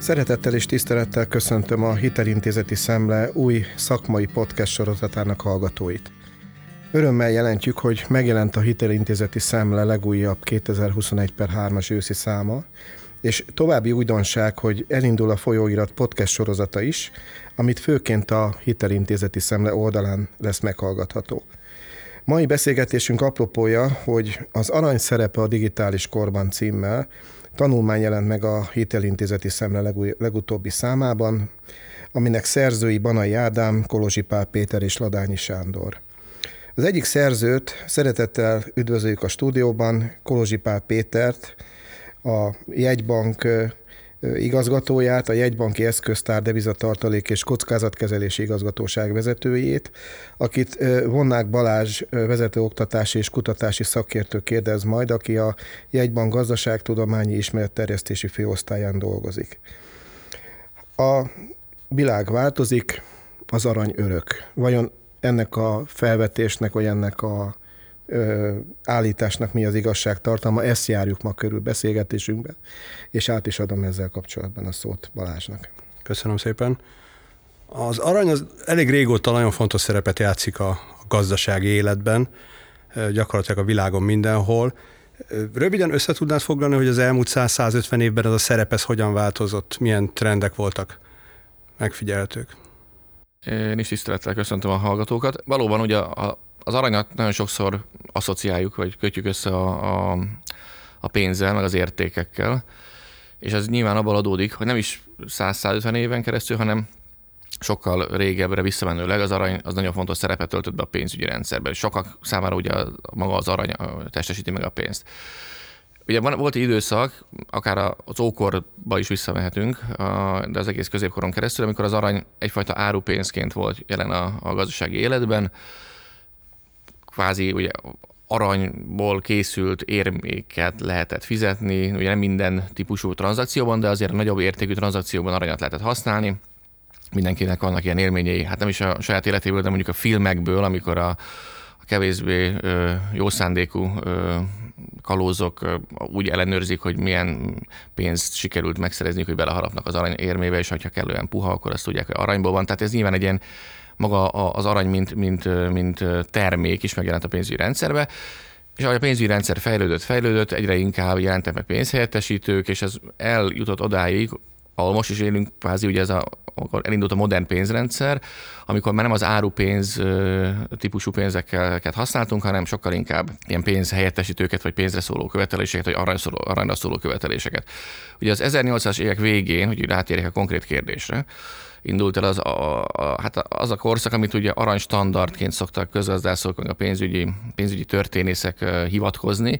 Szeretettel és tisztelettel köszöntöm a Hitelintézeti Szemle új szakmai podcast sorozatának hallgatóit. Örömmel jelentjük, hogy megjelent a Hitelintézeti Szemle legújabb 2021 per 3-as őszi száma, és további újdonság, hogy elindul a folyóirat podcast sorozata is, amit főként a Hitelintézeti Szemle oldalán lesz meghallgatható. Mai beszélgetésünk apropója, hogy az arany szerepe a digitális korban címmel tanulmány jelent meg a Hitelintézeti Szemle legutóbbi számában, aminek szerzői Banai Ádám, Kolozsi Pál Péter és Ladányi Sándor. Az egyik szerzőt szeretettel üdvözöljük a stúdióban, Kolozsi Pál Pétert, a jegybank igazgatóját, a jegybanki eszköztár devizatartalék és kockázatkezelési igazgatóság vezetőjét, akit Vonnák Balázs vezető oktatási és kutatási szakértő kérdez majd, aki a jegybank gazdaságtudományi ismeretterjesztési főosztályán dolgozik. A világ változik, az arany örök. Vajon ennek a felvetésnek, vagy ennek a ö, állításnak mi az igazság tartalma, ezt járjuk ma körül beszélgetésünkben, és át is adom ezzel kapcsolatban a szót Balázsnak. Köszönöm szépen. Az arany az elég régóta nagyon fontos szerepet játszik a, a gazdasági életben, gyakorlatilag a világon mindenhol. Röviden össze tudnád foglalni, hogy az elmúlt 100-150 évben ez a szerep ez hogyan változott, milyen trendek voltak megfigyelhetők? Én is tisztelettel köszöntöm a hallgatókat. Valóban ugye a, az aranyat nagyon sokszor asszociáljuk, vagy kötjük össze a, a, a pénzzel, meg az értékekkel, és ez nyilván abból adódik, hogy nem is 100-150 éven keresztül, hanem sokkal régebbre visszamenőleg az arany az nagyon fontos szerepet töltött be a pénzügyi rendszerben. Sokak számára ugye maga az arany testesíti meg a pénzt. Ugye van, volt egy időszak, akár az ókorba is visszamehetünk, de az egész középkoron keresztül, amikor az arany egyfajta árupénzként volt jelen a, a gazdasági életben, kvázi ugye aranyból készült érméket lehetett fizetni, ugye nem minden típusú tranzakcióban, de azért a nagyobb értékű tranzakcióban aranyat lehetett használni. Mindenkinek vannak ilyen élményei, hát nem is a saját életéből, de mondjuk a filmekből, amikor a, a kevésbé ö, jó szándékú ö, kalózok úgy ellenőrzik, hogy milyen pénzt sikerült megszerezni, hogy beleharapnak az arany érmébe, és ha kellően puha, akkor azt tudják, hogy aranyból van. Tehát ez nyilván egy ilyen maga az arany, mint, mint, mint termék is megjelent a pénzügyi rendszerbe, és ahogy a pénzügyi rendszer fejlődött, fejlődött, egyre inkább jelentek meg pénzhelyettesítők, és ez eljutott odáig, ahol most is élünk, kvázi ugye ez a, akkor elindult a modern pénzrendszer, amikor már nem az árupénz típusú pénzeket használtunk, hanem sokkal inkább ilyen pénzhelyettesítőket, vagy pénzre szóló követeléseket, vagy aranyra szóló, aranyra szóló követeléseket. Ugye az 1800-as évek végén, hogy rátérjek a konkrét kérdésre, indult el az a, a, hát az a korszak, amit ugye aranystandardként szoktak közgazdászok, a pénzügyi, pénzügyi történészek hivatkozni,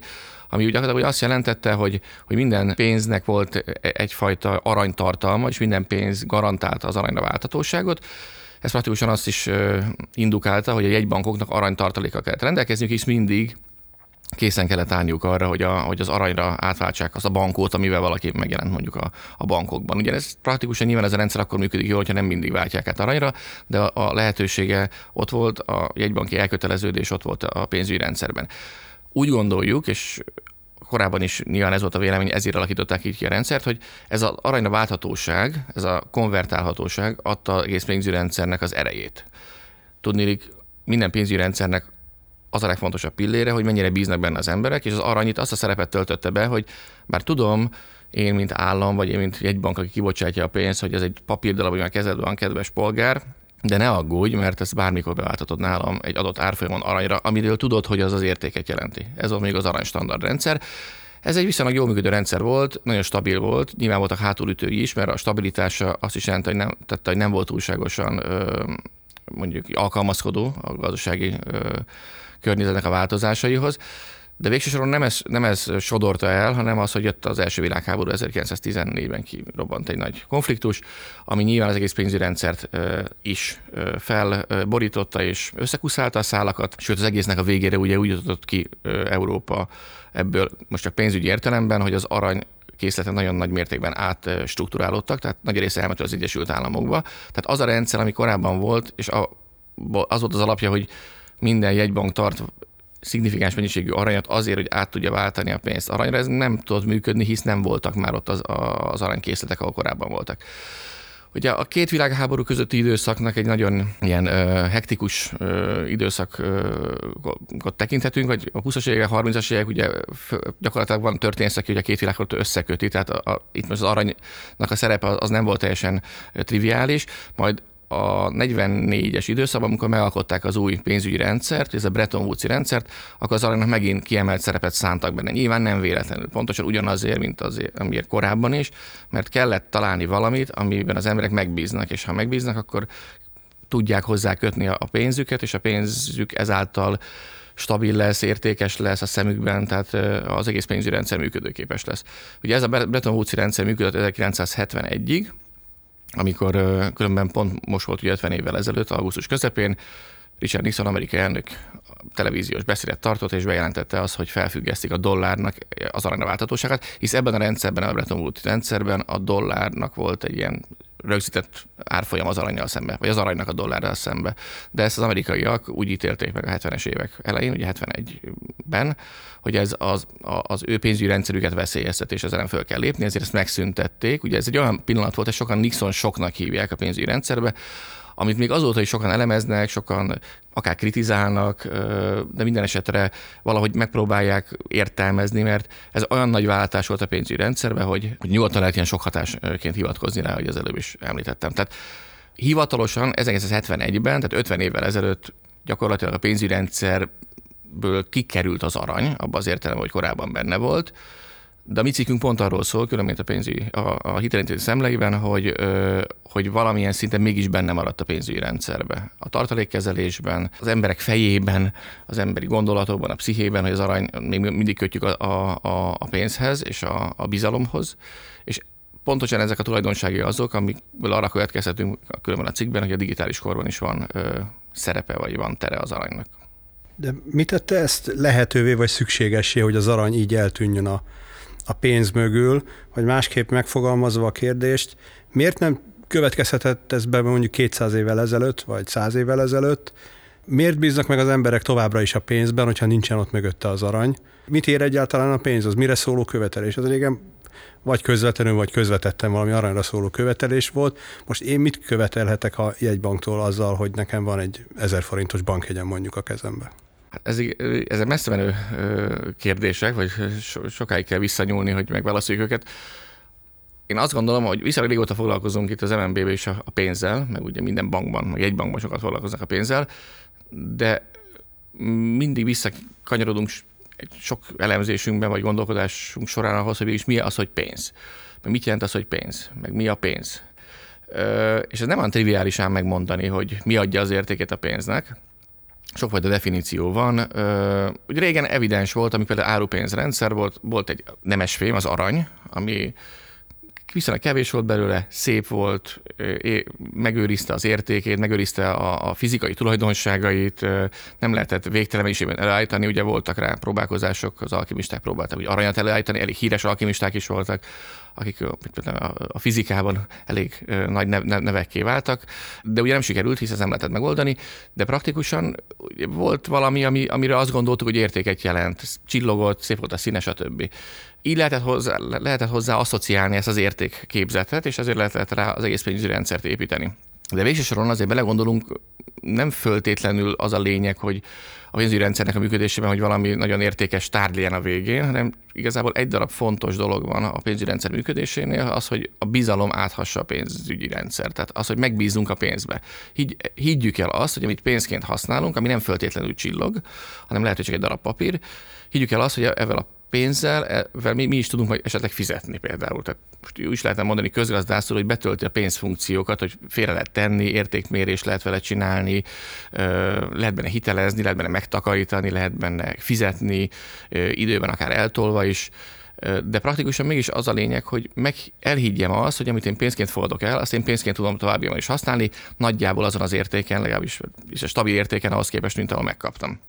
ami ugye gyakorlatilag azt jelentette, hogy, hogy minden pénznek volt egyfajta aranytartalma, és minden pénz garantálta az aranyra váltatóságot. Ez praktikusan azt is indukálta, hogy a jegybankoknak aranytartaléka kellett rendelkezniük, és mindig készen kellett állniuk arra, hogy, a, hogy az aranyra átváltsák az a bankót, amivel valaki megjelent mondjuk a, a bankokban. Ugye ez praktikusan nyilván ez a rendszer akkor működik jól, hogyha nem mindig váltják át aranyra, de a, a lehetősége ott volt, a jegybanki elköteleződés ott volt a pénzügyi rendszerben. Úgy gondoljuk, és korábban is nyilván ez volt a vélemény, ezért alakították így ki a rendszert, hogy ez az aranyra válthatóság, ez a konvertálhatóság adta egész pénzügyi rendszernek az erejét. Tudni, minden pénzügyi rendszernek az a legfontosabb pillére, hogy mennyire bíznak benne az emberek, és az arany itt azt a szerepet töltötte be, hogy bár tudom, én, mint állam, vagy én, mint egy bank, aki kibocsátja a pénzt, hogy ez egy papírdarab, hogy már kezedben van, kedves polgár, de ne aggódj, mert ezt bármikor beváltatod nálam egy adott árfolyamon aranyra, amiről tudod, hogy az az értéket jelenti. Ez volt még az arany standard rendszer. Ez egy viszonylag jól működő rendszer volt, nagyon stabil volt, nyilván voltak hátulütői is, mert a stabilitása azt is jelenti, hogy nem, tette, hogy nem volt túlságosan mondjuk alkalmazkodó a gazdasági környezetnek a változásaihoz. De végső soron nem ez, nem ez sodorta el, hanem az, hogy jött az első világháború 1914-ben kirobbant egy nagy konfliktus, ami nyilván az egész pénzügyi rendszert is felborította és összekuszálta a szálakat, sőt az egésznek a végére ugye úgy jutott ki Európa ebből most csak pénzügyi értelemben, hogy az arany készletek nagyon nagy mértékben átstruktúrálódtak, tehát nagy része elment az Egyesült Államokba. Tehát az a rendszer, ami korábban volt, és az volt az alapja, hogy minden jegybank tart szignifikáns mennyiségű aranyat azért, hogy át tudja váltani a pénzt aranyra, ez nem tudott működni, hisz nem voltak már ott az, az aranykészletek, ahol korábban voltak. Ugye a két világháború közötti időszaknak egy nagyon ilyen ö, hektikus ö, időszakot tekinthetünk, vagy a 20-as évek, 30-as évek ugye gyakorlatilag van történész, aki ugye a két világháborút összeköti, tehát a, a, itt most az aranynak a szerepe az nem volt teljesen triviális, majd a 44-es időszakban, amikor megalkották az új pénzügyi rendszert, ez a Bretton Woods-i rendszert, akkor az aranynak megint kiemelt szerepet szántak benne. Nyilván nem véletlenül, pontosan ugyanazért, mint az, amiért korábban is, mert kellett találni valamit, amiben az emberek megbíznak, és ha megbíznak, akkor tudják hozzá kötni a pénzüket, és a pénzük ezáltal stabil lesz, értékes lesz a szemükben, tehát az egész pénzügyi rendszer működőképes lesz. Ugye ez a Bretton Woods-i rendszer működött 1971-ig, amikor különben pont most volt ugye 50 évvel ezelőtt, augusztus közepén, Richard Nixon amerikai elnök televíziós beszédet tartott, és bejelentette azt, hogy felfüggesztik a dollárnak az aranyra váltatóságát, hisz ebben a rendszerben, a Bretton Woods rendszerben a dollárnak volt egy ilyen rögzített árfolyam az aranyjal szembe, vagy az aranynak a dollárral szembe. De ezt az amerikaiak úgy ítélték meg a 70-es évek elején, ugye 71-ben, hogy ez az, az ő pénzügyi rendszerüket veszélyeztet, és ezen föl kell lépni, ezért ezt megszüntették. Ugye ez egy olyan pillanat volt, hogy sokan Nixon soknak hívják a pénzügyi rendszerbe, amit még azóta is sokan elemeznek, sokan akár kritizálnak, de minden esetre valahogy megpróbálják értelmezni, mert ez olyan nagy váltás volt a pénzügyi rendszerben, hogy, hogy nyugodtan lehet ilyen sok hatásként hivatkozni rá, hogy az előbb is említettem. Tehát hivatalosan 1971-ben, tehát 50 évvel ezelőtt gyakorlatilag a pénzügyi rendszerből kikerült az arany, abban az értelemben, hogy korábban benne volt, de a mi cikkünk pont arról szól, különben a pénzügyi, a, a hitelintézet szemleiben, hogy, ö, hogy valamilyen szinten mégis benne maradt a pénzügyi rendszerbe. A tartalékkezelésben, az emberek fejében, az emberi gondolatokban, a pszichében, hogy az arany még mindig kötjük a, a, a pénzhez és a, a bizalomhoz, és pontosan ezek a tulajdonsági azok, amikből arra következhetünk különben a cikkben, hogy a digitális korban is van ö, szerepe, vagy van tere az aranynak. De mit tette ezt lehetővé, vagy szükségessé, hogy az arany így eltűnjön a a pénz mögül, vagy másképp megfogalmazva a kérdést, miért nem következhetett ez be mondjuk 200 évvel ezelőtt, vagy 100 évvel ezelőtt, Miért bíznak meg az emberek továbbra is a pénzben, hogyha nincsen ott mögötte az arany? Mit ér egyáltalán a pénz? Az mire szóló követelés? Az régen vagy közvetlenül, vagy közvetettem valami aranyra szóló követelés volt. Most én mit követelhetek a jegybanktól azzal, hogy nekem van egy ezer forintos bankjegyem mondjuk a kezembe? Hát ez, ezek messze menő kérdések, vagy sokáig kell visszanyúlni, hogy megválaszoljuk őket. Én azt gondolom, hogy viszonylag régóta foglalkozunk itt az MNB-ben a pénzzel, meg ugye minden bankban, meg egy bankban sokat foglalkoznak a pénzzel, de mindig visszakanyarodunk sok elemzésünkben, vagy gondolkodásunk során ahhoz, hogy is mi az, hogy pénz. Meg mit jelent az, hogy pénz? Meg mi a pénz? És ez nem olyan triviális ám megmondani, hogy mi adja az értéket a pénznek, sokfajta definíció van. Ugye régen evidens volt, ami például árupénzrendszer volt, volt egy nemesfém, az arany, ami viszonylag kevés volt belőle, szép volt, megőrizte az értékét, megőrizte a, fizikai tulajdonságait, nem lehetett végtelen mennyiségben előállítani, ugye voltak rá próbálkozások, az alkimisták próbáltak ugye aranyat előállítani, elég híres alkimisták is voltak, akik a fizikában elég nagy nevekké váltak, de ugye nem sikerült, hisz ez nem lehetett megoldani, de praktikusan volt valami, ami, amire azt gondoltuk, hogy értéket jelent, csillogott, szép volt a színe, stb. Így lehetett hozzá, lehetett hozzá asszociálni ezt az értékképzetet, és ezért lehetett rá az egész pénzügyi rendszert építeni. De végső soron azért belegondolunk, nem föltétlenül az a lényeg, hogy a pénzügyi rendszernek a működésében, hogy valami nagyon értékes tárgy legyen a végén, hanem igazából egy darab fontos dolog van a pénzügyi rendszer működésénél, az, hogy a bizalom áthassa a pénzügyi rendszer. Tehát az, hogy megbízunk a pénzbe. Higgy, higgyük el azt, hogy amit pénzként használunk, ami nem föltétlenül csillog, hanem lehet, hogy csak egy darab papír, higgyük el azt, hogy ezzel a pénzzel e, mi, mi is tudunk majd esetleg fizetni például. Tehát most is lehetne mondani közgazdászul, hogy betölti a pénzfunkciókat, hogy félre lehet tenni, értékmérés lehet vele csinálni, lehet benne hitelezni, lehet benne megtakarítani, lehet benne fizetni, időben akár eltolva is de praktikusan mégis az a lényeg, hogy meg elhiggyem azt, hogy amit én pénzként fogadok el, azt én pénzként tudom továbbiakban is használni, nagyjából azon az értéken, legalábbis is a stabil értéken ahhoz képest, mint ahol megkaptam.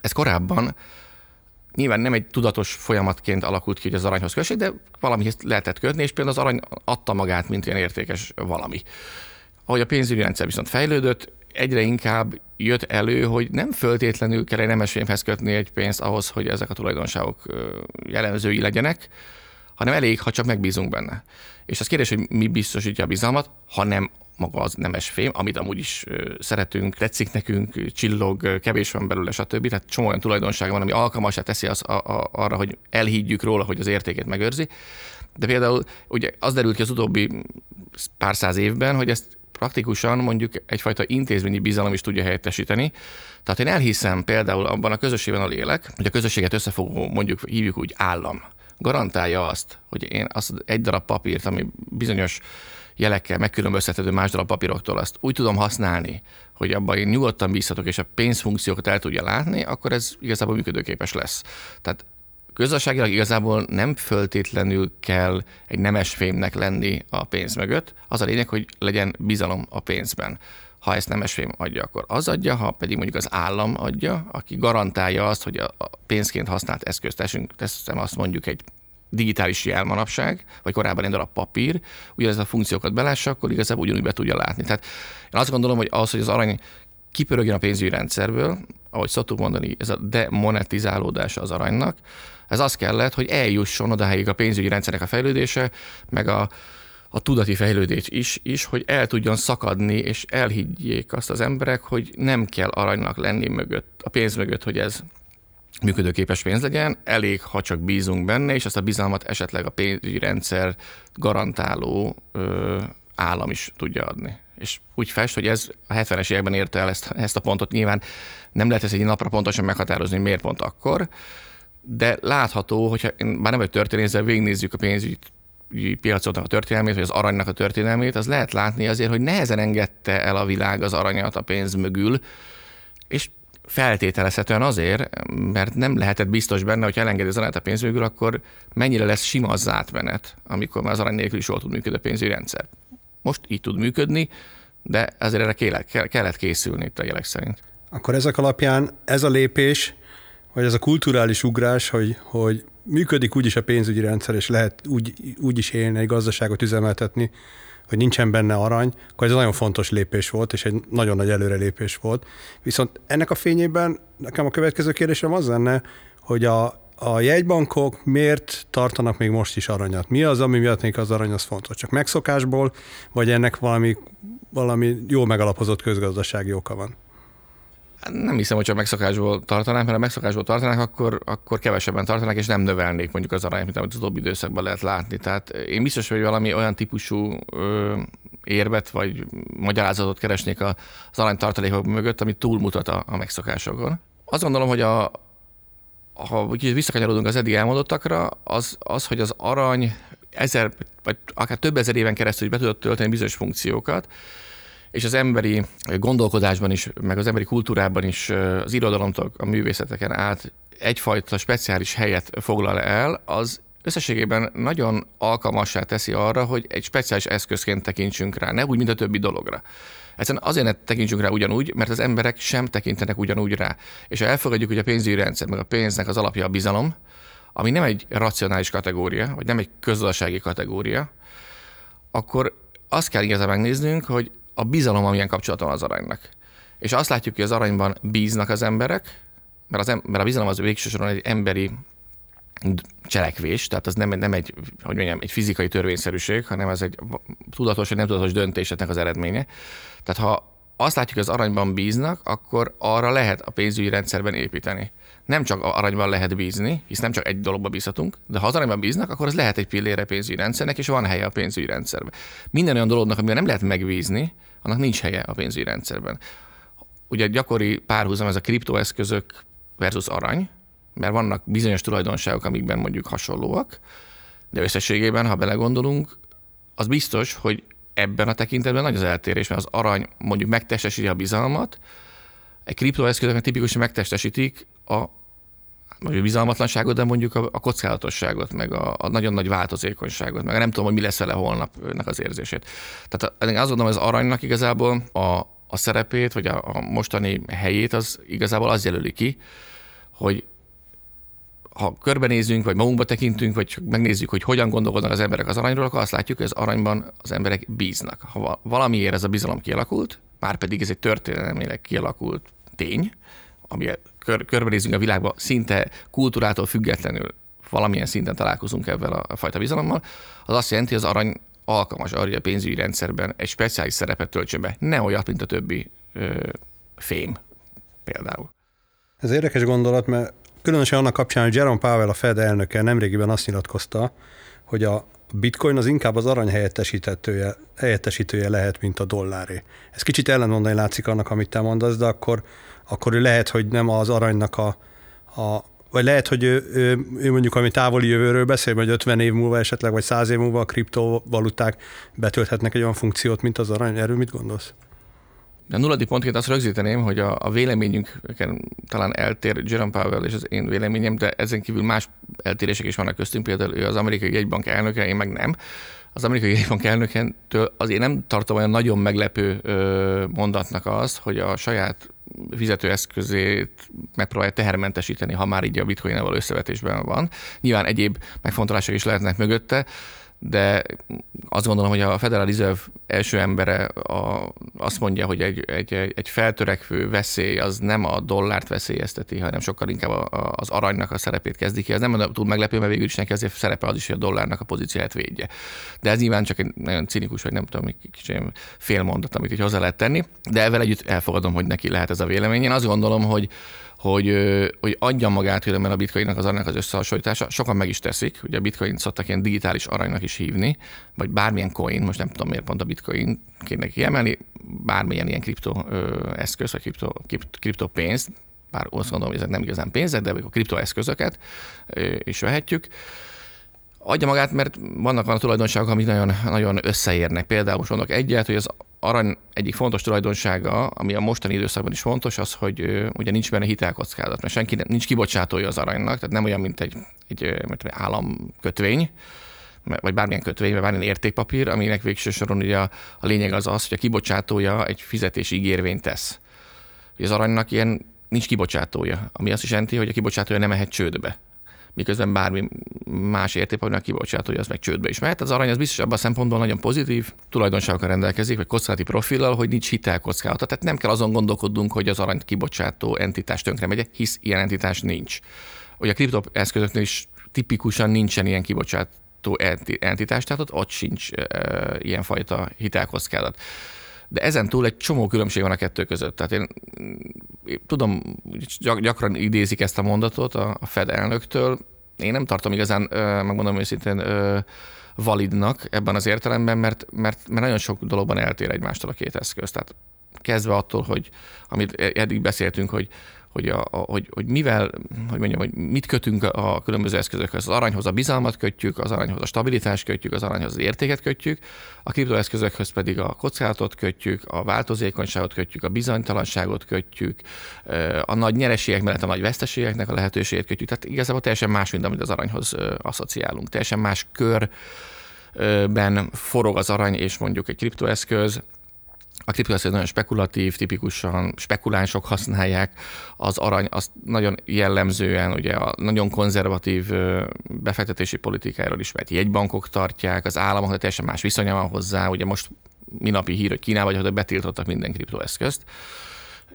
Ez korábban nyilván nem egy tudatos folyamatként alakult ki, hogy az aranyhoz kössék, de valamihez lehetett kötni, és például az arany adta magát, mint ilyen értékes valami. Ahogy a pénzügyi rendszer viszont fejlődött, egyre inkább jött elő, hogy nem föltétlenül kell egy nemesfémhez kötni egy pénzt ahhoz, hogy ezek a tulajdonságok jellemzői legyenek, hanem elég, ha csak megbízunk benne. És az kérdés, hogy mi biztosítja a bizalmat, ha nem maga az nemes fém, amit amúgy is szeretünk, tetszik nekünk, csillog, kevés van belőle, stb. Tehát csomó olyan tulajdonsága van, ami alkalmasá teszi az, a, a, arra, hogy elhiggyük róla, hogy az értékét megőrzi. De például ugye az derült ki az utóbbi pár száz évben, hogy ezt praktikusan mondjuk egyfajta intézményi bizalom is tudja helyettesíteni. Tehát én elhiszem például abban a közösségben, ahol élek, hogy a közösséget összefogó, mondjuk hívjuk úgy állam, garantálja azt, hogy én azt egy darab papírt, ami bizonyos jelekkel megkülönböztethető más darab papíroktól, azt úgy tudom használni, hogy abban én nyugodtan bízhatok, és a pénzfunkciókat el tudja látni, akkor ez igazából működőképes lesz. Tehát Gazdaságilag igazából nem föltétlenül kell egy nemes fémnek lenni a pénz mögött. Az a lényeg, hogy legyen bizalom a pénzben. Ha ezt nemes fém adja, akkor az adja, ha pedig mondjuk az állam adja, aki garantálja azt, hogy a pénzként használt eszközt teszünk, teszem azt mondjuk egy digitális jel manapság, vagy korábban egy darab papír, ugyanez a funkciókat belássa, akkor igazából ugyanúgy be tudja látni. Tehát én azt gondolom, hogy az, hogy az arany kipörögjön a pénzügyi rendszerből, ahogy szoktuk mondani, ez a demonetizálódása az aranynak, ez az kellett, hogy eljusson odáig a pénzügyi rendszerek a fejlődése, meg a, a tudati fejlődés is, is, hogy el tudjon szakadni, és elhiggyék azt az emberek, hogy nem kell aranynak lenni mögött, a pénz mögött, hogy ez működőképes pénz legyen, elég, ha csak bízunk benne, és azt a bizalmat esetleg a pénzügyi rendszer garantáló ö, állam is tudja adni. És úgy fest, hogy ez a 70-es években érte el ezt, ezt a pontot. Nyilván nem lehet ezt egy napra pontosan meghatározni, miért pont akkor, de látható, hogyha már nem vagy történész, de végignézzük a pénzügyi piacotnak a történelmét, vagy az aranynak a történelmét, az lehet látni azért, hogy nehezen engedte el a világ az aranyat a pénz mögül, és feltételezhetően azért, mert nem lehetett biztos benne, hogy elengedi az aranyat a pénz mögül, akkor mennyire lesz sima az átmenet, amikor már az arany nélkül is jól tud működni a pénzügyi rendszer. Most így tud működni, de ezért erre kellett, kellett készülni itt a jelek szerint. Akkor ezek alapján ez a lépés vagy ez a kulturális ugrás, hogy, hogy működik úgyis a pénzügyi rendszer, és lehet úgy, úgy is élni, egy gazdaságot üzemeltetni, hogy nincsen benne arany, akkor ez nagyon fontos lépés volt, és egy nagyon nagy előrelépés volt. Viszont ennek a fényében nekem a következő kérdésem az lenne, hogy a, a jegybankok miért tartanak még most is aranyat? Mi az, ami miatt még az arany az fontos? Csak megszokásból, vagy ennek valami, valami jó megalapozott közgazdasági oka van? Nem hiszem, hogy csak megszokásból tartanák, mert ha megszokásból tartanák, akkor, akkor kevesebben tartanák, és nem növelnék mondjuk az arányt, mint amit az utóbbi időszakban lehet látni. Tehát én biztos, hogy valami olyan típusú ö, érvet vagy magyarázatot keresnék az aranytartalékok mögött, ami túlmutat a, a megszokásokon. Azt gondolom, hogy a, ha visszakanyarodunk az eddig elmondottakra, az, az, hogy az arany ezer, vagy akár több ezer éven keresztül be tudott tölteni bizonyos funkciókat, és az emberi gondolkodásban is, meg az emberi kultúrában is az irodalomtól a művészeteken át egyfajta speciális helyet foglal el, az összességében nagyon alkalmassá teszi arra, hogy egy speciális eszközként tekintsünk rá, ne úgy, mint a többi dologra. Egyszerűen azért ne tekintsünk rá ugyanúgy, mert az emberek sem tekintenek ugyanúgy rá. És ha elfogadjuk, hogy a pénzügyi rendszer, meg a pénznek az alapja a bizalom, ami nem egy racionális kategória, vagy nem egy közösségi kategória, akkor azt kell igazán megnéznünk, hogy a bizalom, amilyen kapcsolata van az aranynak. És azt látjuk, hogy az aranyban bíznak az emberek, mert, az em- mert a bizalom az végsősoron egy emberi cselekvés, tehát az nem, nem egy, hogy mondjam, egy fizikai törvényszerűség, hanem ez egy tudatos vagy nem tudatos döntéseknek az eredménye. Tehát ha azt látjuk, hogy az aranyban bíznak, akkor arra lehet a pénzügyi rendszerben építeni. Nem csak aranyban lehet bízni, hisz nem csak egy dologba bízhatunk, de ha az aranyban bíznak, akkor az lehet egy pillére pénzügyi rendszernek, és van helye a pénzügyi rendszerben. Minden olyan dolognak, amivel nem lehet megbízni, annak nincs helye a pénzügyi rendszerben. Ugye gyakori párhuzam ez a kriptoeszközök versus arany, mert vannak bizonyos tulajdonságok, amikben mondjuk hasonlóak, de összességében, ha belegondolunk, az biztos, hogy ebben a tekintetben nagy az eltérés, mert az arany mondjuk megtestesíti a bizalmat, egy kriptoeszközök tipikusan megtestesítik a vagy a bizalmatlanságot, de mondjuk a, a kockázatosságot, meg a, a nagyon nagy változékonyságot, meg nem tudom, hogy mi lesz vele holnapnak az érzését. Tehát azt gondolom, hogy az aranynak igazából a, a szerepét, vagy a, a mostani helyét az igazából az jelöli ki, hogy ha körbenézünk, vagy magunkba tekintünk, vagy csak megnézzük, hogy hogyan gondolkodnak az emberek az aranyról, akkor azt látjuk, hogy az aranyban az emberek bíznak. Ha valamiért ez a bizalom kialakult, már pedig ez egy történelmileg kialakult tény, ami kör, körbenézünk a világba, szinte kultúrától függetlenül valamilyen szinten találkozunk ebben a fajta bizalommal, az azt jelenti, hogy az arany alkalmas arra, hogy a pénzügyi rendszerben egy speciális szerepet töltsön be. Ne olyat, mint a többi ö, fém például. Ez érdekes gondolat, mert különösen annak kapcsán, hogy Jerome Powell, a Fed elnöke nemrégiben azt nyilatkozta, hogy a bitcoin az inkább az arany helyettesítője, helyettesítője lehet, mint a dolláré. Ez kicsit ellentmondani látszik annak, amit te mondasz, de akkor, akkor ő lehet, hogy nem az aranynak a, a vagy lehet, hogy ő, ő, ő mondjuk, ami távoli jövőről beszél, hogy 50 év múlva esetleg, vagy 100 év múlva a kriptovaluták betölthetnek egy olyan funkciót, mint az arany. Erről mit gondolsz? De nulladi pontként azt rögzíteném, hogy a, a véleményünk talán eltér Jerome Powell és az én véleményem, de ezen kívül más eltérések is vannak köztünk, például ő az amerikai jegybank elnöke, én meg nem. Az amerikai jegybank elnökentől azért nem tartom olyan nagyon meglepő mondatnak azt, hogy a saját fizetőeszközét megpróbálja tehermentesíteni, ha már így a bitcoin való összevetésben van. Nyilván egyéb megfontolások is lehetnek mögötte, de azt gondolom, hogy a Federal Reserve első embere a, azt mondja, hogy egy, egy, egy feltörekvő veszély az nem a dollárt veszélyezteti, hanem sokkal inkább a, a, az aranynak a szerepét kezdi ki. Ez nem túl meglepő, mert végül is neki azért szerepe az is, hogy a dollárnak a pozíciát védje. De ez nyilván csak egy nagyon cinikus, vagy nem tudom, egy kicsit félmondat, amit így hozzá lehet tenni, de ezzel együtt elfogadom, hogy neki lehet ez a vélemény. Én azt gondolom, hogy hogy, hogy adja magát különben a bitcoinnak az aranynak az összehasonlítása. Sokan meg is teszik, ugye a bitcoin szoktak ilyen digitális aranynak is hívni, vagy bármilyen coin, most nem tudom miért pont a bitcoin kéne kiemelni, bármilyen ilyen kripto eszköz, vagy kripto, kripto pénz, bár azt gondolom, hogy ezek nem igazán pénzek, de a kriptoeszközöket is vehetjük adja magát, mert vannak olyan tulajdonságok, amik nagyon, nagyon összeérnek. Például most mondok egyet, hogy az arany egyik fontos tulajdonsága, ami a mostani időszakban is fontos, az, hogy ugye nincs benne hitelkockázat, mert senki nincs kibocsátója az aranynak, tehát nem olyan, mint egy, egy, egy államkötvény, vagy bármilyen kötvény, vagy bármilyen értékpapír, aminek végső soron ugye a, a lényeg az az, hogy a kibocsátója egy fizetési ígérvényt tesz. Ugye az aranynak ilyen nincs kibocsátója, ami azt is jelenti, hogy a kibocsátója nem mehet csődbe miközben bármi más értékpapírnak kibocsátója, az meg csődbe is mehet. Az arany az biztos abban a szempontból nagyon pozitív tulajdonságokkal rendelkezik, vagy kockázati profillal, hogy nincs hitelkockázata. Tehát nem kell azon gondolkodnunk, hogy az arany kibocsátó entitás tönkre megy, hisz ilyen entitás nincs. Hogy a kriptoeszközöknél is tipikusan nincsen ilyen kibocsátó entitás, tehát ott, ott sincs e, ilyenfajta hitelkockázat. De ezen túl egy csomó különbség van a kettő között. Tehát én, én tudom, gyakran idézik ezt a mondatot a, a Fed elnöktől. Én nem tartom igazán, megmondom őszintén, validnak ebben az értelemben, mert, mert, mert nagyon sok dologban eltér egymástól a két eszköz. Tehát kezdve attól, hogy amit eddig beszéltünk, hogy hogy, a, a, hogy, hogy mivel, hogy mondjam, hogy mit kötünk a különböző eszközökhöz. Az aranyhoz a bizalmat kötjük, az aranyhoz a stabilitást kötjük, az aranyhoz az értéket kötjük, a kriptoeszközökhöz pedig a kockázatot kötjük, a változékonyságot kötjük, a bizonytalanságot kötjük, a nagy nyereségek mellett a nagy veszteségeknek a lehetőségét kötjük. Tehát igazából teljesen más, mint amit az aranyhoz asszociálunk. Teljesen más körben forog az arany és mondjuk egy kriptoeszköz, a kriptoeszköz nagyon spekulatív, tipikusan spekulánsok használják, az arany azt nagyon jellemzően ugye a nagyon konzervatív befektetési politikáról ismert jegybankok tartják, az államok teljesen más viszonya van hozzá, ugye most minapi hír, hogy Kínában hogy betiltottak minden kriptoeszközt,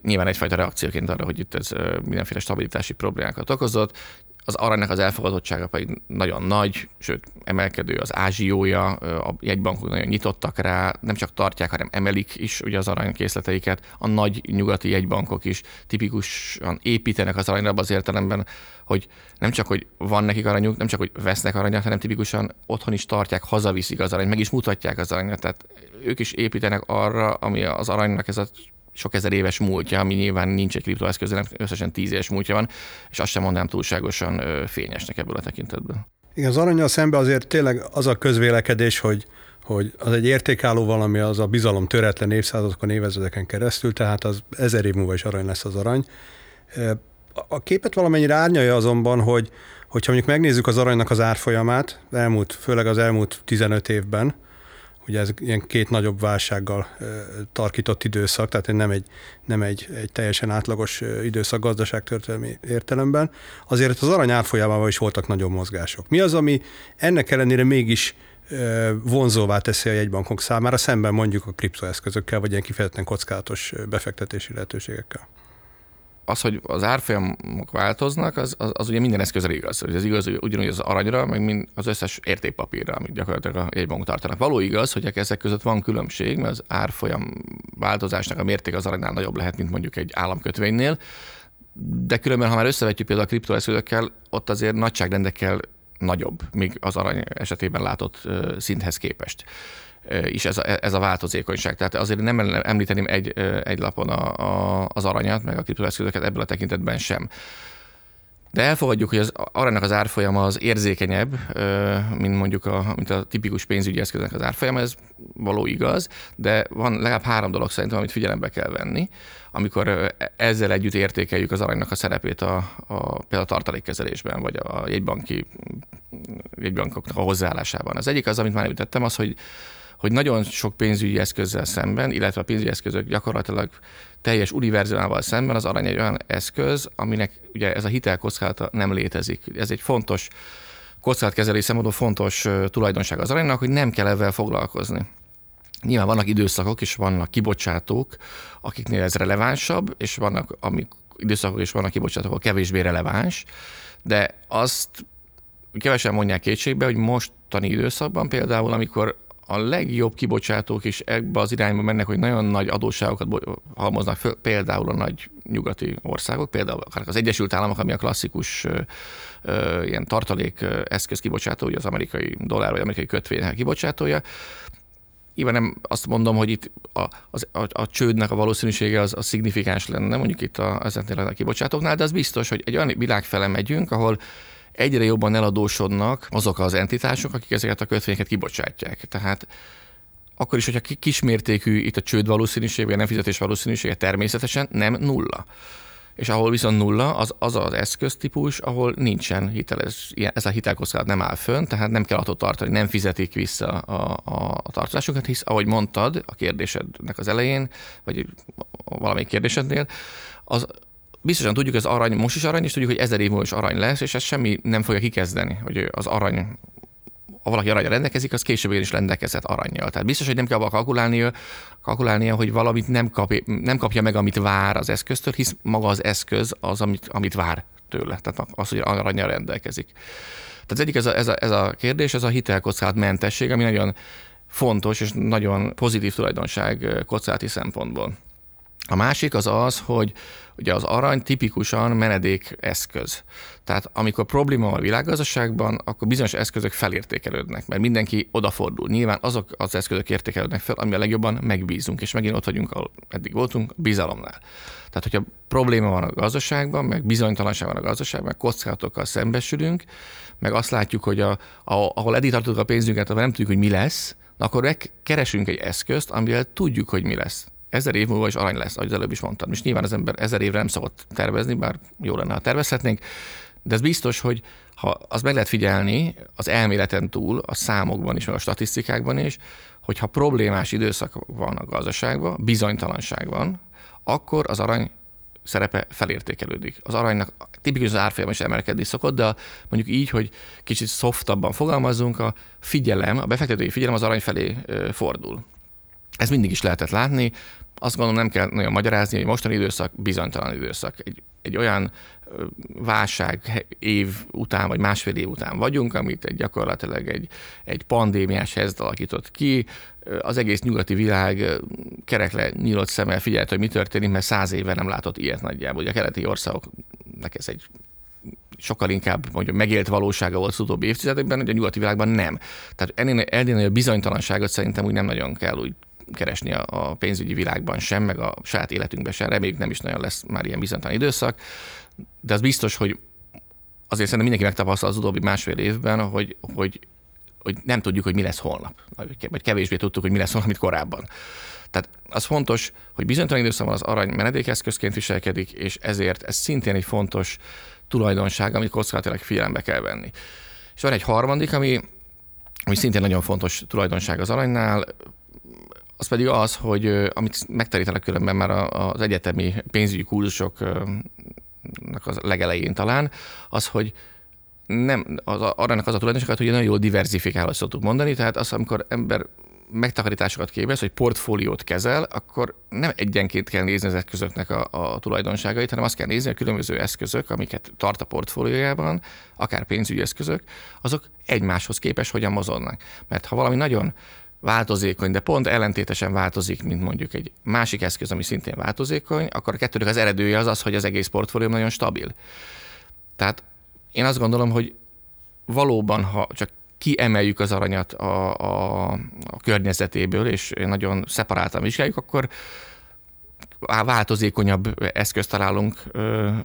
nyilván egyfajta reakcióként arra, hogy itt ez mindenféle stabilitási problémákat okozott az aranynak az elfogadottsága pedig nagyon nagy, sőt emelkedő az ázsiója, a jegybankok nagyon nyitottak rá, nem csak tartják, hanem emelik is ugye az aranykészleteiket. A nagy nyugati jegybankok is tipikusan építenek az aranyra az értelemben, hogy nem csak, hogy van nekik aranyuk, nem csak, hogy vesznek aranyat, hanem tipikusan otthon is tartják, hazaviszik az arany, meg is mutatják az aranyat. Tehát ők is építenek arra, ami az aranynak ez a sok ezer éves múltja, ami nyilván nincs egy kriptoeszköz, nem összesen tíz éves múltja van, és azt sem mondanám túlságosan fényesnek ebből a tekintetben. Igen, az aranyal szemben azért tényleg az a közvélekedés, hogy hogy az egy értékálló valami, az a bizalom töretlen évszázadokon, évezredeken keresztül, tehát az ezer év múlva is arany lesz az arany. A képet valamennyire árnyalja azonban, hogy hogyha mondjuk megnézzük az aranynak az árfolyamát, elmúlt, főleg az elmúlt 15 évben, ugye ez ilyen két nagyobb válsággal tarkított időszak, tehát nem egy, nem egy, egy teljesen átlagos időszak gazdaságtörténelmi értelemben, azért az arany árfolyamában is voltak nagyobb mozgások. Mi az, ami ennek ellenére mégis vonzóvá teszi a jegybankok számára, szemben mondjuk a kriptoeszközökkel, vagy ilyen kifejezetten kockázatos befektetési lehetőségekkel? Az, hogy az árfolyamok változnak, az, az, az ugye minden eszközre igaz. Ez igaz ugyanúgy az aranyra, meg mind az összes értékpapírra, amit gyakorlatilag a jegybankok tartanak. Való igaz, hogy ezek között van különbség, mert az árfolyam változásnak a mérték az aranynál nagyobb lehet, mint mondjuk egy államkötvénynél, de különben, ha már összevetjük például a kriptoeszközökkel, ott azért nagyságrendekkel nagyobb, míg az arany esetében látott szinthez képest is ez a, ez a változékonyság. Tehát azért nem említeném egy, egy lapon a, a, az aranyat, meg a kriptoeszközöket ebből a tekintetben sem. De elfogadjuk, hogy az aranynak az árfolyama az érzékenyebb, mint mondjuk a, mint a tipikus pénzügyi eszköznek az árfolyama, ez való igaz, de van legalább három dolog szerintem, amit figyelembe kell venni, amikor ezzel együtt értékeljük az aranynak a szerepét a, a például a tartalékkezelésben, vagy a jegybanki, jegybankoknak a hozzáállásában. Az egyik az, amit már említettem, az, hogy hogy nagyon sok pénzügyi eszközzel szemben, illetve a pénzügyi eszközök gyakorlatilag teljes univerzumával szemben az arany egy olyan eszköz, aminek ugye ez a hitelkockázata nem létezik. Ez egy fontos kockázatkezelés szempontból fontos tulajdonság az aranynak, hogy nem kell ezzel foglalkozni. Nyilván vannak időszakok és vannak kibocsátók, akiknél ez relevánsabb, és vannak amik időszakok és vannak kibocsátók, ahol kevésbé releváns, de azt kevesen mondják kétségbe, hogy mostani időszakban például, amikor a legjobb kibocsátók is ebbe az irányba mennek, hogy nagyon nagy adósságokat halmoznak föl, például a nagy nyugati országok, például az Egyesült Államok, ami a klasszikus ö, ilyen tartalék eszköz kibocsátó, ugye az amerikai dollár vagy amerikai kötvények kibocsátója. Nyilván nem azt mondom, hogy itt a, az, a, a csődnek a valószínűsége az, az szignifikáns lenne, mondjuk itt a, ezeknél a kibocsátóknál, de az biztos, hogy egy olyan világ fele megyünk, ahol egyre jobban eladósodnak azok az entitások, akik ezeket a kötvényeket kibocsátják. Tehát akkor is, hogyha kismértékű itt a csőd valószínűsége, nem fizetés valószínűsége természetesen nem nulla. És ahol viszont nulla, az az, az eszköztípus, ahol nincsen hiteles, ez a hitelkockázat nem áll fönn, tehát nem kell attól tartani, nem fizetik vissza a, a, a tartozásokat, hisz ahogy mondtad a kérdésednek az elején, vagy valamelyik kérdésednél, az biztosan tudjuk, hogy az arany most is arany, és tudjuk, hogy ezer év múlva is arany lesz, és ez semmi nem fogja kikezdeni, hogy az arany ha valaki aranyra rendelkezik, az később is rendelkezett aranyjal. Tehát biztos, hogy nem kell abban kalkulálnia, kalkulálnia, hogy valamit nem, kap, nem kapja meg, amit vár az eszköztől, hisz maga az eszköz az, amit, amit vár tőle. Tehát az, hogy aranyjal rendelkezik. Tehát egyik ez a, ez a, ez a kérdés, ez a hitelkockázat mentesség, ami nagyon fontos és nagyon pozitív tulajdonság kockázati szempontból. A másik az az, hogy ugye az arany tipikusan menedék eszköz. Tehát amikor probléma van a világgazdaságban, akkor bizonyos eszközök felértékelődnek, mert mindenki odafordul. Nyilván azok az eszközök értékelődnek fel, ami a legjobban megbízunk, és megint ott vagyunk, ahol eddig voltunk, bizalomnál. Tehát, hogyha probléma van a gazdaságban, meg bizonytalanság van a gazdaságban, meg kockázatokkal szembesülünk, meg azt látjuk, hogy a, ahol eddig tartottuk a pénzünket, ahol nem tudjuk, hogy mi lesz, akkor keresünk egy eszközt, amivel tudjuk, hogy mi lesz ezer év múlva is arany lesz, ahogy az előbb is mondtam. És nyilván az ember ezer évre nem szokott tervezni, bár jó lenne, ha tervezhetnénk, de ez biztos, hogy ha az meg lehet figyelni az elméleten túl, a számokban is, meg a statisztikákban is, hogyha problémás időszak van a gazdaságban, bizonytalanság van, akkor az arany szerepe felértékelődik. Az aranynak tipikus az árfolyam is emelkedni szokott, de mondjuk így, hogy kicsit szoftabban fogalmazunk, a figyelem, a befektetői figyelem az arany felé fordul. Ez mindig is lehetett látni, azt gondolom nem kell nagyon magyarázni, hogy mostani időszak bizonytalan időszak. Egy, egy olyan válság év után, vagy másfél év után vagyunk, amit egy gyakorlatilag egy, egy pandémiás helyzet alakított ki. Az egész nyugati világ kerekle nyílt szemmel figyelte, hogy mi történik, mert száz éve nem látott ilyet nagyjából. Ugye a keleti országoknak ez egy sokkal inkább mondjuk megélt valósága volt az utóbbi évtizedekben, hogy a nyugati világban nem. Tehát ennél, ennél a bizonytalanságot szerintem úgy nem nagyon kell úgy keresni a pénzügyi világban sem, meg a saját életünkben sem. Reméljük nem is nagyon lesz már ilyen bizonytalan időszak, de az biztos, hogy azért szerintem mindenki megtapasztal az utóbbi másfél évben, hogy, hogy, hogy nem tudjuk, hogy mi lesz holnap, vagy kevésbé tudtuk, hogy mi lesz holnap, mint korábban. Tehát az fontos, hogy bizonytalan időszakban az arany menedékeszközként viselkedik, és ezért ez szintén egy fontos tulajdonság, amit kockázatilag figyelembe kell venni. És van egy harmadik, ami ami szintén nagyon fontos tulajdonság az aranynál, az pedig az, hogy amit megtanítanak különben már az egyetemi pénzügyi kurzusoknak az legelején talán, az, hogy nem, az, arra az a tulajdonságot, hogy nagyon jól diversifikál, azt szoktuk mondani, tehát az, amikor ember megtakarításokat képez, hogy portfóliót kezel, akkor nem egyenként kell nézni az eszközöknek a, a tulajdonságait, hanem azt kell nézni, a különböző eszközök, amiket tart a portfóliójában, akár pénzügyi eszközök, azok egymáshoz képes hogyan mozognak. Mert ha valami nagyon változékony, de pont ellentétesen változik, mint mondjuk egy másik eszköz, ami szintén változékony, akkor a kettőnek az eredője az az, hogy az egész portfólió nagyon stabil. Tehát én azt gondolom, hogy valóban, ha csak kiemeljük az aranyat a, a, a környezetéből, és nagyon szeparáltan vizsgáljuk, akkor változékonyabb eszközt találunk,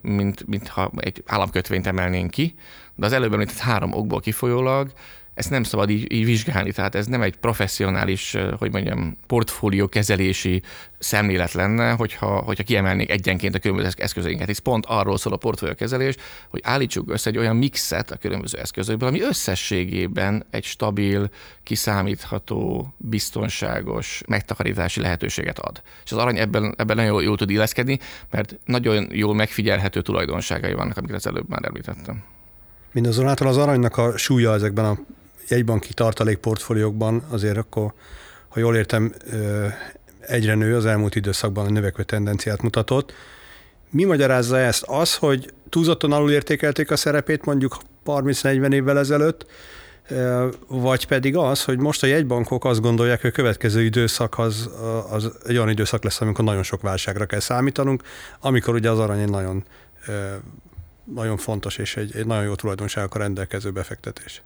mint, mint ha egy államkötvényt emelnénk ki, de az előbb említett három okból kifolyólag ezt nem szabad így, így vizsgálni, tehát ez nem egy professzionális, hogy mondjam, portfólió kezelési szemlélet lenne, hogyha, hogyha kiemelnék egyenként a különböző eszközeinket. Ez pont arról szól a portfólió kezelés, hogy állítsuk össze egy olyan mixet a különböző eszközökből, ami összességében egy stabil, kiszámítható, biztonságos megtakarítási lehetőséget ad. És az arany ebben, ebben nagyon jól, jól tud illeszkedni, mert nagyon jól megfigyelhető tulajdonságai vannak, amiket az előbb már említettem. Mindazonáltal az aranynak a súlya ezekben a jegybanki tartalékportfóliókban azért akkor, ha jól értem, egyre nő, az elmúlt időszakban a növekvő tendenciát mutatott. Mi magyarázza ezt? Az, hogy túlzottan alulértékelték a szerepét mondjuk 30-40 évvel ezelőtt, vagy pedig az, hogy most a jegybankok azt gondolják, hogy a következő időszak az, az egy olyan időszak lesz, amikor nagyon sok válságra kell számítanunk, amikor ugye az arany egy nagyon, nagyon fontos és egy, egy nagyon jó tulajdonságokkal rendelkező befektetés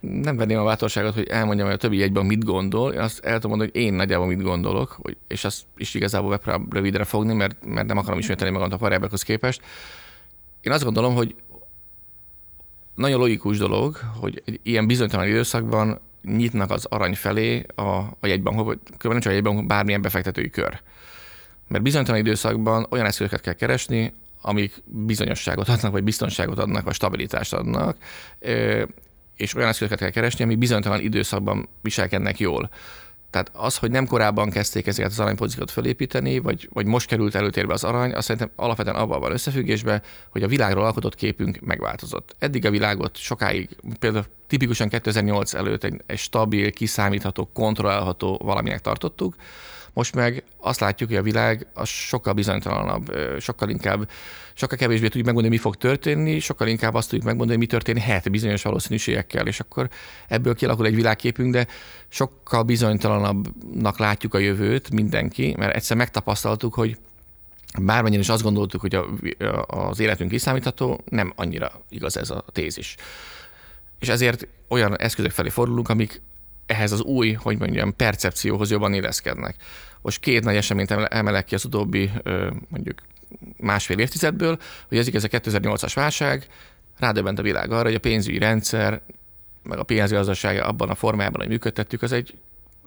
nem venném a bátorságot, hogy elmondjam, hogy a többi jegyben mit gondol, én azt el tudom mondani, hogy én nagyjából mit gondolok, és azt is igazából be rövidre fogni, mert, mert nem akarom ismételni magam a parábekhoz képest. Én azt gondolom, hogy nagyon logikus dolog, hogy egy ilyen bizonytalan időszakban nyitnak az arany felé a, a jegybankok, vagy nem csak a jegybankok, bármilyen befektetői kör. Mert bizonytalan időszakban olyan eszközöket kell keresni, amik bizonyosságot adnak, vagy biztonságot adnak, vagy stabilitást adnak, és olyan eszközöket kell keresni, ami bizonytalan időszakban viselkednek jól. Tehát az, hogy nem korábban kezdték ezeket az aranypozíciót felépíteni, vagy, vagy most került előtérbe az arany, azt szerintem alapvetően abban van összefüggésben, hogy a világról alkotott képünk megváltozott. Eddig a világot sokáig, például tipikusan 2008 előtt egy, egy stabil, kiszámítható, kontrollálható valaminek tartottuk, most meg azt látjuk, hogy a világ az sokkal bizonytalanabb, sokkal inkább, sokkal kevésbé tudjuk megmondani, mi fog történni, sokkal inkább azt tudjuk megmondani, mi történhet bizonyos valószínűségekkel, és akkor ebből kialakul egy világképünk, de sokkal bizonytalanabbnak látjuk a jövőt mindenki, mert egyszer megtapasztaltuk, hogy bármennyire is azt gondoltuk, hogy a, az életünk kiszámítható, nem annyira igaz ez a tézis. És ezért olyan eszközök felé fordulunk, amik ehhez az új, hogy mondjam, percepcióhoz jobban éleszkednek. Most két nagy eseményt emelek ki az utóbbi mondjuk másfél évtizedből, hogy ez ez a 2008-as válság, rádöbbent a világ arra, hogy a pénzügyi rendszer, meg a pénzgazdaság abban a formában, hogy működtettük, az egy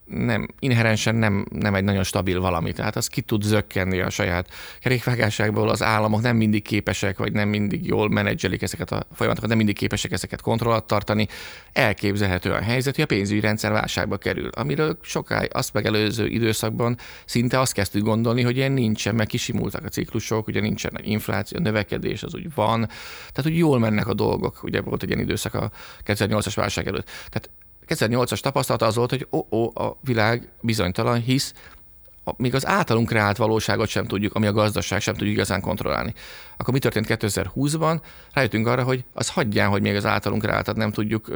nem, inherensen nem, nem egy nagyon stabil valami. Tehát az ki tud zökkenni a saját kerékvágásságból, az államok nem mindig képesek, vagy nem mindig jól menedzselik ezeket a folyamatokat, nem mindig képesek ezeket kontrollat tartani. Elképzelhető a helyzet, hogy a pénzügyi rendszer válságba kerül, amiről sokáig azt megelőző időszakban szinte azt kezdtük gondolni, hogy ilyen nincsen, mert kisimultak a ciklusok, ugye nincsen infláció, növekedés, az úgy van. Tehát, hogy jól mennek a dolgok. Ugye volt egy ilyen időszak a 2008-as válság előtt. Tehát 2008-as tapasztalata az volt, hogy ó, ó, a világ bizonytalan, hisz még az általunk kreált valóságot sem tudjuk, ami a gazdaság sem tudjuk igazán kontrollálni. Akkor mi történt 2020-ban? Rájöttünk arra, hogy az hagyján, hogy még az általunk kreáltat nem tudjuk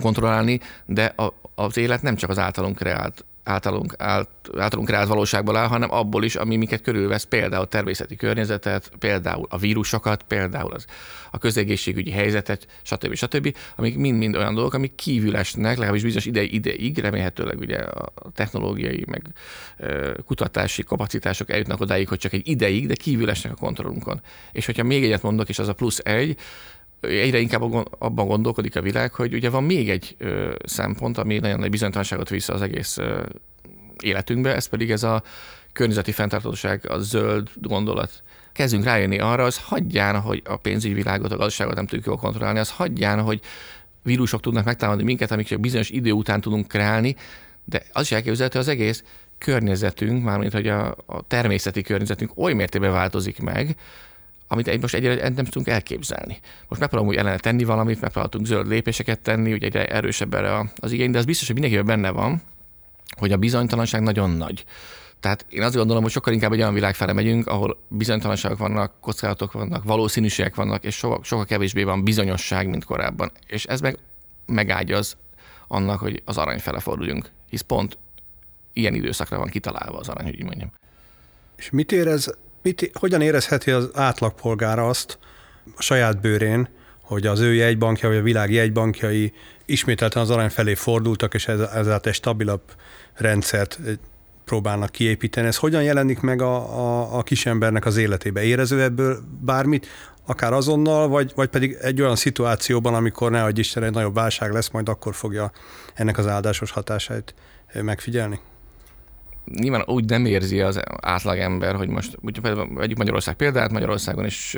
kontrollálni, de a, az élet nem csak az általunk kreált általunk, ált, általunk kreált valóságból áll, hanem abból is, ami minket körülvesz, például a természeti környezetet, például a vírusokat, például az, a közegészségügyi helyzetet, stb. stb., amik mind-mind olyan dolgok, amik kívül esnek, legalábbis bizonyos ide ideig, remélhetőleg ugye a technológiai, meg kutatási kapacitások eljutnak odáig, hogy csak egy ideig, de kívül esnek a kontrollunkon. És hogyha még egyet mondok, és az a plusz egy, egyre inkább abban gondolkodik a világ, hogy ugye van még egy szempont, ami nagyon nagy bizonytalanságot vissza az egész ö, életünkbe, ez pedig ez a környezeti fenntartóság, a zöld gondolat. Kezdünk rájönni arra, az hagyján, hogy a pénzügyi világot, a gazdaságot nem tudjuk jól kontrollálni, az hagyján, hogy vírusok tudnak megtámadni minket, amik csak bizonyos idő után tudunk kreálni, de az is elképzelhető az egész környezetünk, mármint hogy a, a természeti környezetünk oly mértékben változik meg, amit most egyre nem tudunk elképzelni. Most megpróbálunk úgy ellene tenni valamit, megpróbáltunk zöld lépéseket tenni, ugye egyre erősebb erre az igény, de az biztos, hogy mindenkiben benne van, hogy a bizonytalanság nagyon nagy. Tehát én azt gondolom, hogy sokkal inkább egy olyan világ fele megyünk, ahol bizonytalanságok vannak, kockázatok vannak, valószínűségek vannak, és sokkal, sokkal kevésbé van bizonyosság, mint korábban. És ez meg megágyaz annak, hogy az arany fele forduljunk. Hisz pont ilyen időszakra van kitalálva az arany, hogy így mondjam. És mit érez, mit, hogyan érezheti az átlagpolgár azt a saját bőrén, hogy az ő jegybankja, vagy a világ jegybankjai ismételten az arany felé fordultak, és ezáltal egy stabilabb rendszert próbálnak kiépíteni. Ez hogyan jelenik meg a, a, a kisembernek az életébe? Érező ebből bármit, akár azonnal, vagy, vagy pedig egy olyan szituációban, amikor ne hogy Isten egy nagyobb válság lesz, majd akkor fogja ennek az áldásos hatását megfigyelni? Nyilván úgy nem érzi az átlagember, hogy most, vegyük Magyarország példát, Magyarországon is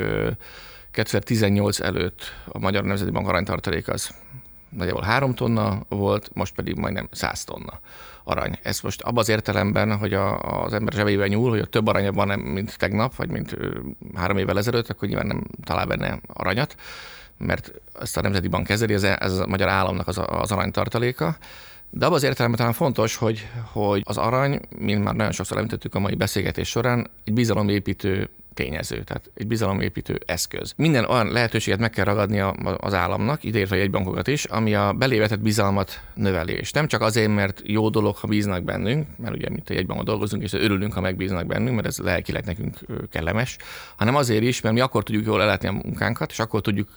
2018 előtt a Magyar Nemzeti Bank aranytartalék az nagyjából három tonna volt, most pedig majdnem 100 tonna arany. Ez most abban az értelemben, hogy a, az ember zsebében nyúl, hogy a több aranya van, mint tegnap, vagy mint három évvel ezelőtt, akkor nyilván nem talál benne aranyat, mert ezt a Nemzeti Bank kezeli, ez, ez a magyar államnak az, az aranytartaléka. De abban az értelemben talán fontos, hogy, hogy az arany, mint már nagyon sokszor említettük a mai beszélgetés során, egy bizalomépítő tényező, tehát egy bizalomépítő eszköz. Minden olyan lehetőséget meg kell ragadni az államnak, ideértve egy bankokat is, ami a belévetett bizalmat növelés. Nem csak azért, mert jó dolog, ha bíznak bennünk, mert ugye mint egy bankon dolgozunk, és örülünk, ha megbíznak bennünk, mert ez lelkileg nekünk kellemes, hanem azért is, mert mi akkor tudjuk jól ellátni a munkánkat, és akkor tudjuk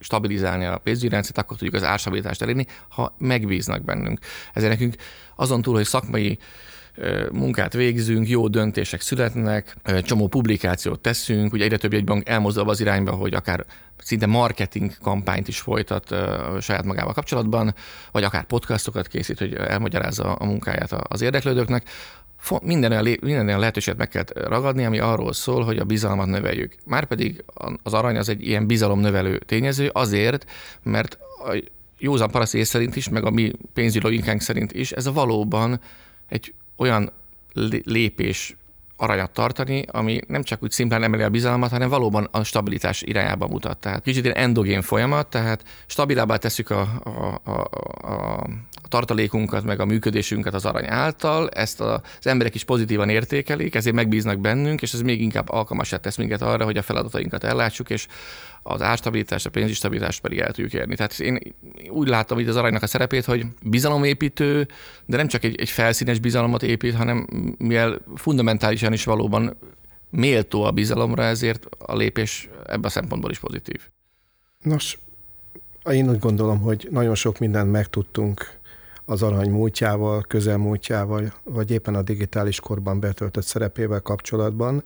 stabilizálni a pénzügyi rendszert, akkor tudjuk az árstabilitást elérni, ha megbíznak bennünk. Ezért nekünk azon túl, hogy szakmai munkát végzünk, jó döntések születnek, csomó publikációt teszünk, ugye egyre több jegybank elmozdul az irányba, hogy akár szinte marketing kampányt is folytat saját magával kapcsolatban, vagy akár podcastokat készít, hogy elmagyarázza a munkáját az érdeklődőknek. Minden olyan, minden olyan lehetőséget meg kell ragadni, ami arról szól, hogy a bizalmat növeljük. Márpedig az arany az egy ilyen bizalomnövelő tényező azért, mert a józan paraszt szerint is, meg a mi pénzügyi szerint is, ez valóban egy olyan lépés aranyat tartani, ami nem csak úgy szimplán emeli a bizalmat, hanem valóban a stabilitás irányába mutat. Tehát kicsit ilyen endogén folyamat, tehát stabilábbá tesszük a, a, a, a tartalékunkat, meg a működésünket az arany által, ezt az emberek is pozitívan értékelik, ezért megbíznak bennünk, és ez még inkább alkalmasá tesz minket arra, hogy a feladatainkat ellátsuk, és az árstabilitást, a pénzügyi stabilitást pedig el tudjuk érni. Tehát én úgy látom itt az aranynak a szerepét, hogy bizalomépítő, de nem csak egy, egy felszínes bizalomot épít, hanem mivel fundamentálisan is valóban méltó a bizalomra, ezért a lépés ebben a szempontból is pozitív. Nos, én úgy gondolom, hogy nagyon sok mindent megtudtunk az arany múltjával, közelmúltjával, vagy éppen a digitális korban betöltött szerepével kapcsolatban.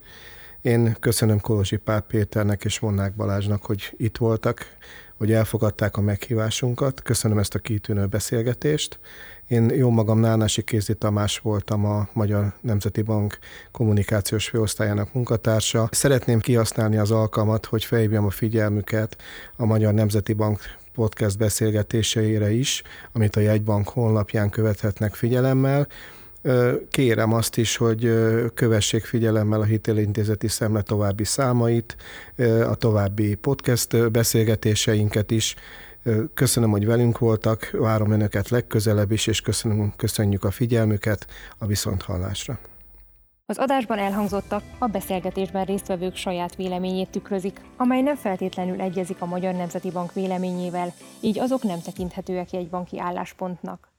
Én köszönöm Kolozsi Pál Péternek és Vonnák Balázsnak, hogy itt voltak, hogy elfogadták a meghívásunkat. Köszönöm ezt a kitűnő beszélgetést. Én jó magam Nánási Kézi Tamás voltam a Magyar Nemzeti Bank kommunikációs főosztályának munkatársa. Szeretném kihasználni az alkalmat, hogy felhívjam a figyelmüket a Magyar Nemzeti Bank podcast beszélgetéseire is, amit a jegybank honlapján követhetnek figyelemmel. Kérem azt is, hogy kövessék figyelemmel a Hitelintézeti Szemle további számait, a további podcast beszélgetéseinket is. Köszönöm, hogy velünk voltak, várom Önöket legközelebb is, és köszönöm, köszönjük a figyelmüket a viszonthallásra. Az adásban elhangzottak a beszélgetésben résztvevők saját véleményét tükrözik, amely nem feltétlenül egyezik a Magyar Nemzeti Bank véleményével, így azok nem tekinthetőek egy banki álláspontnak.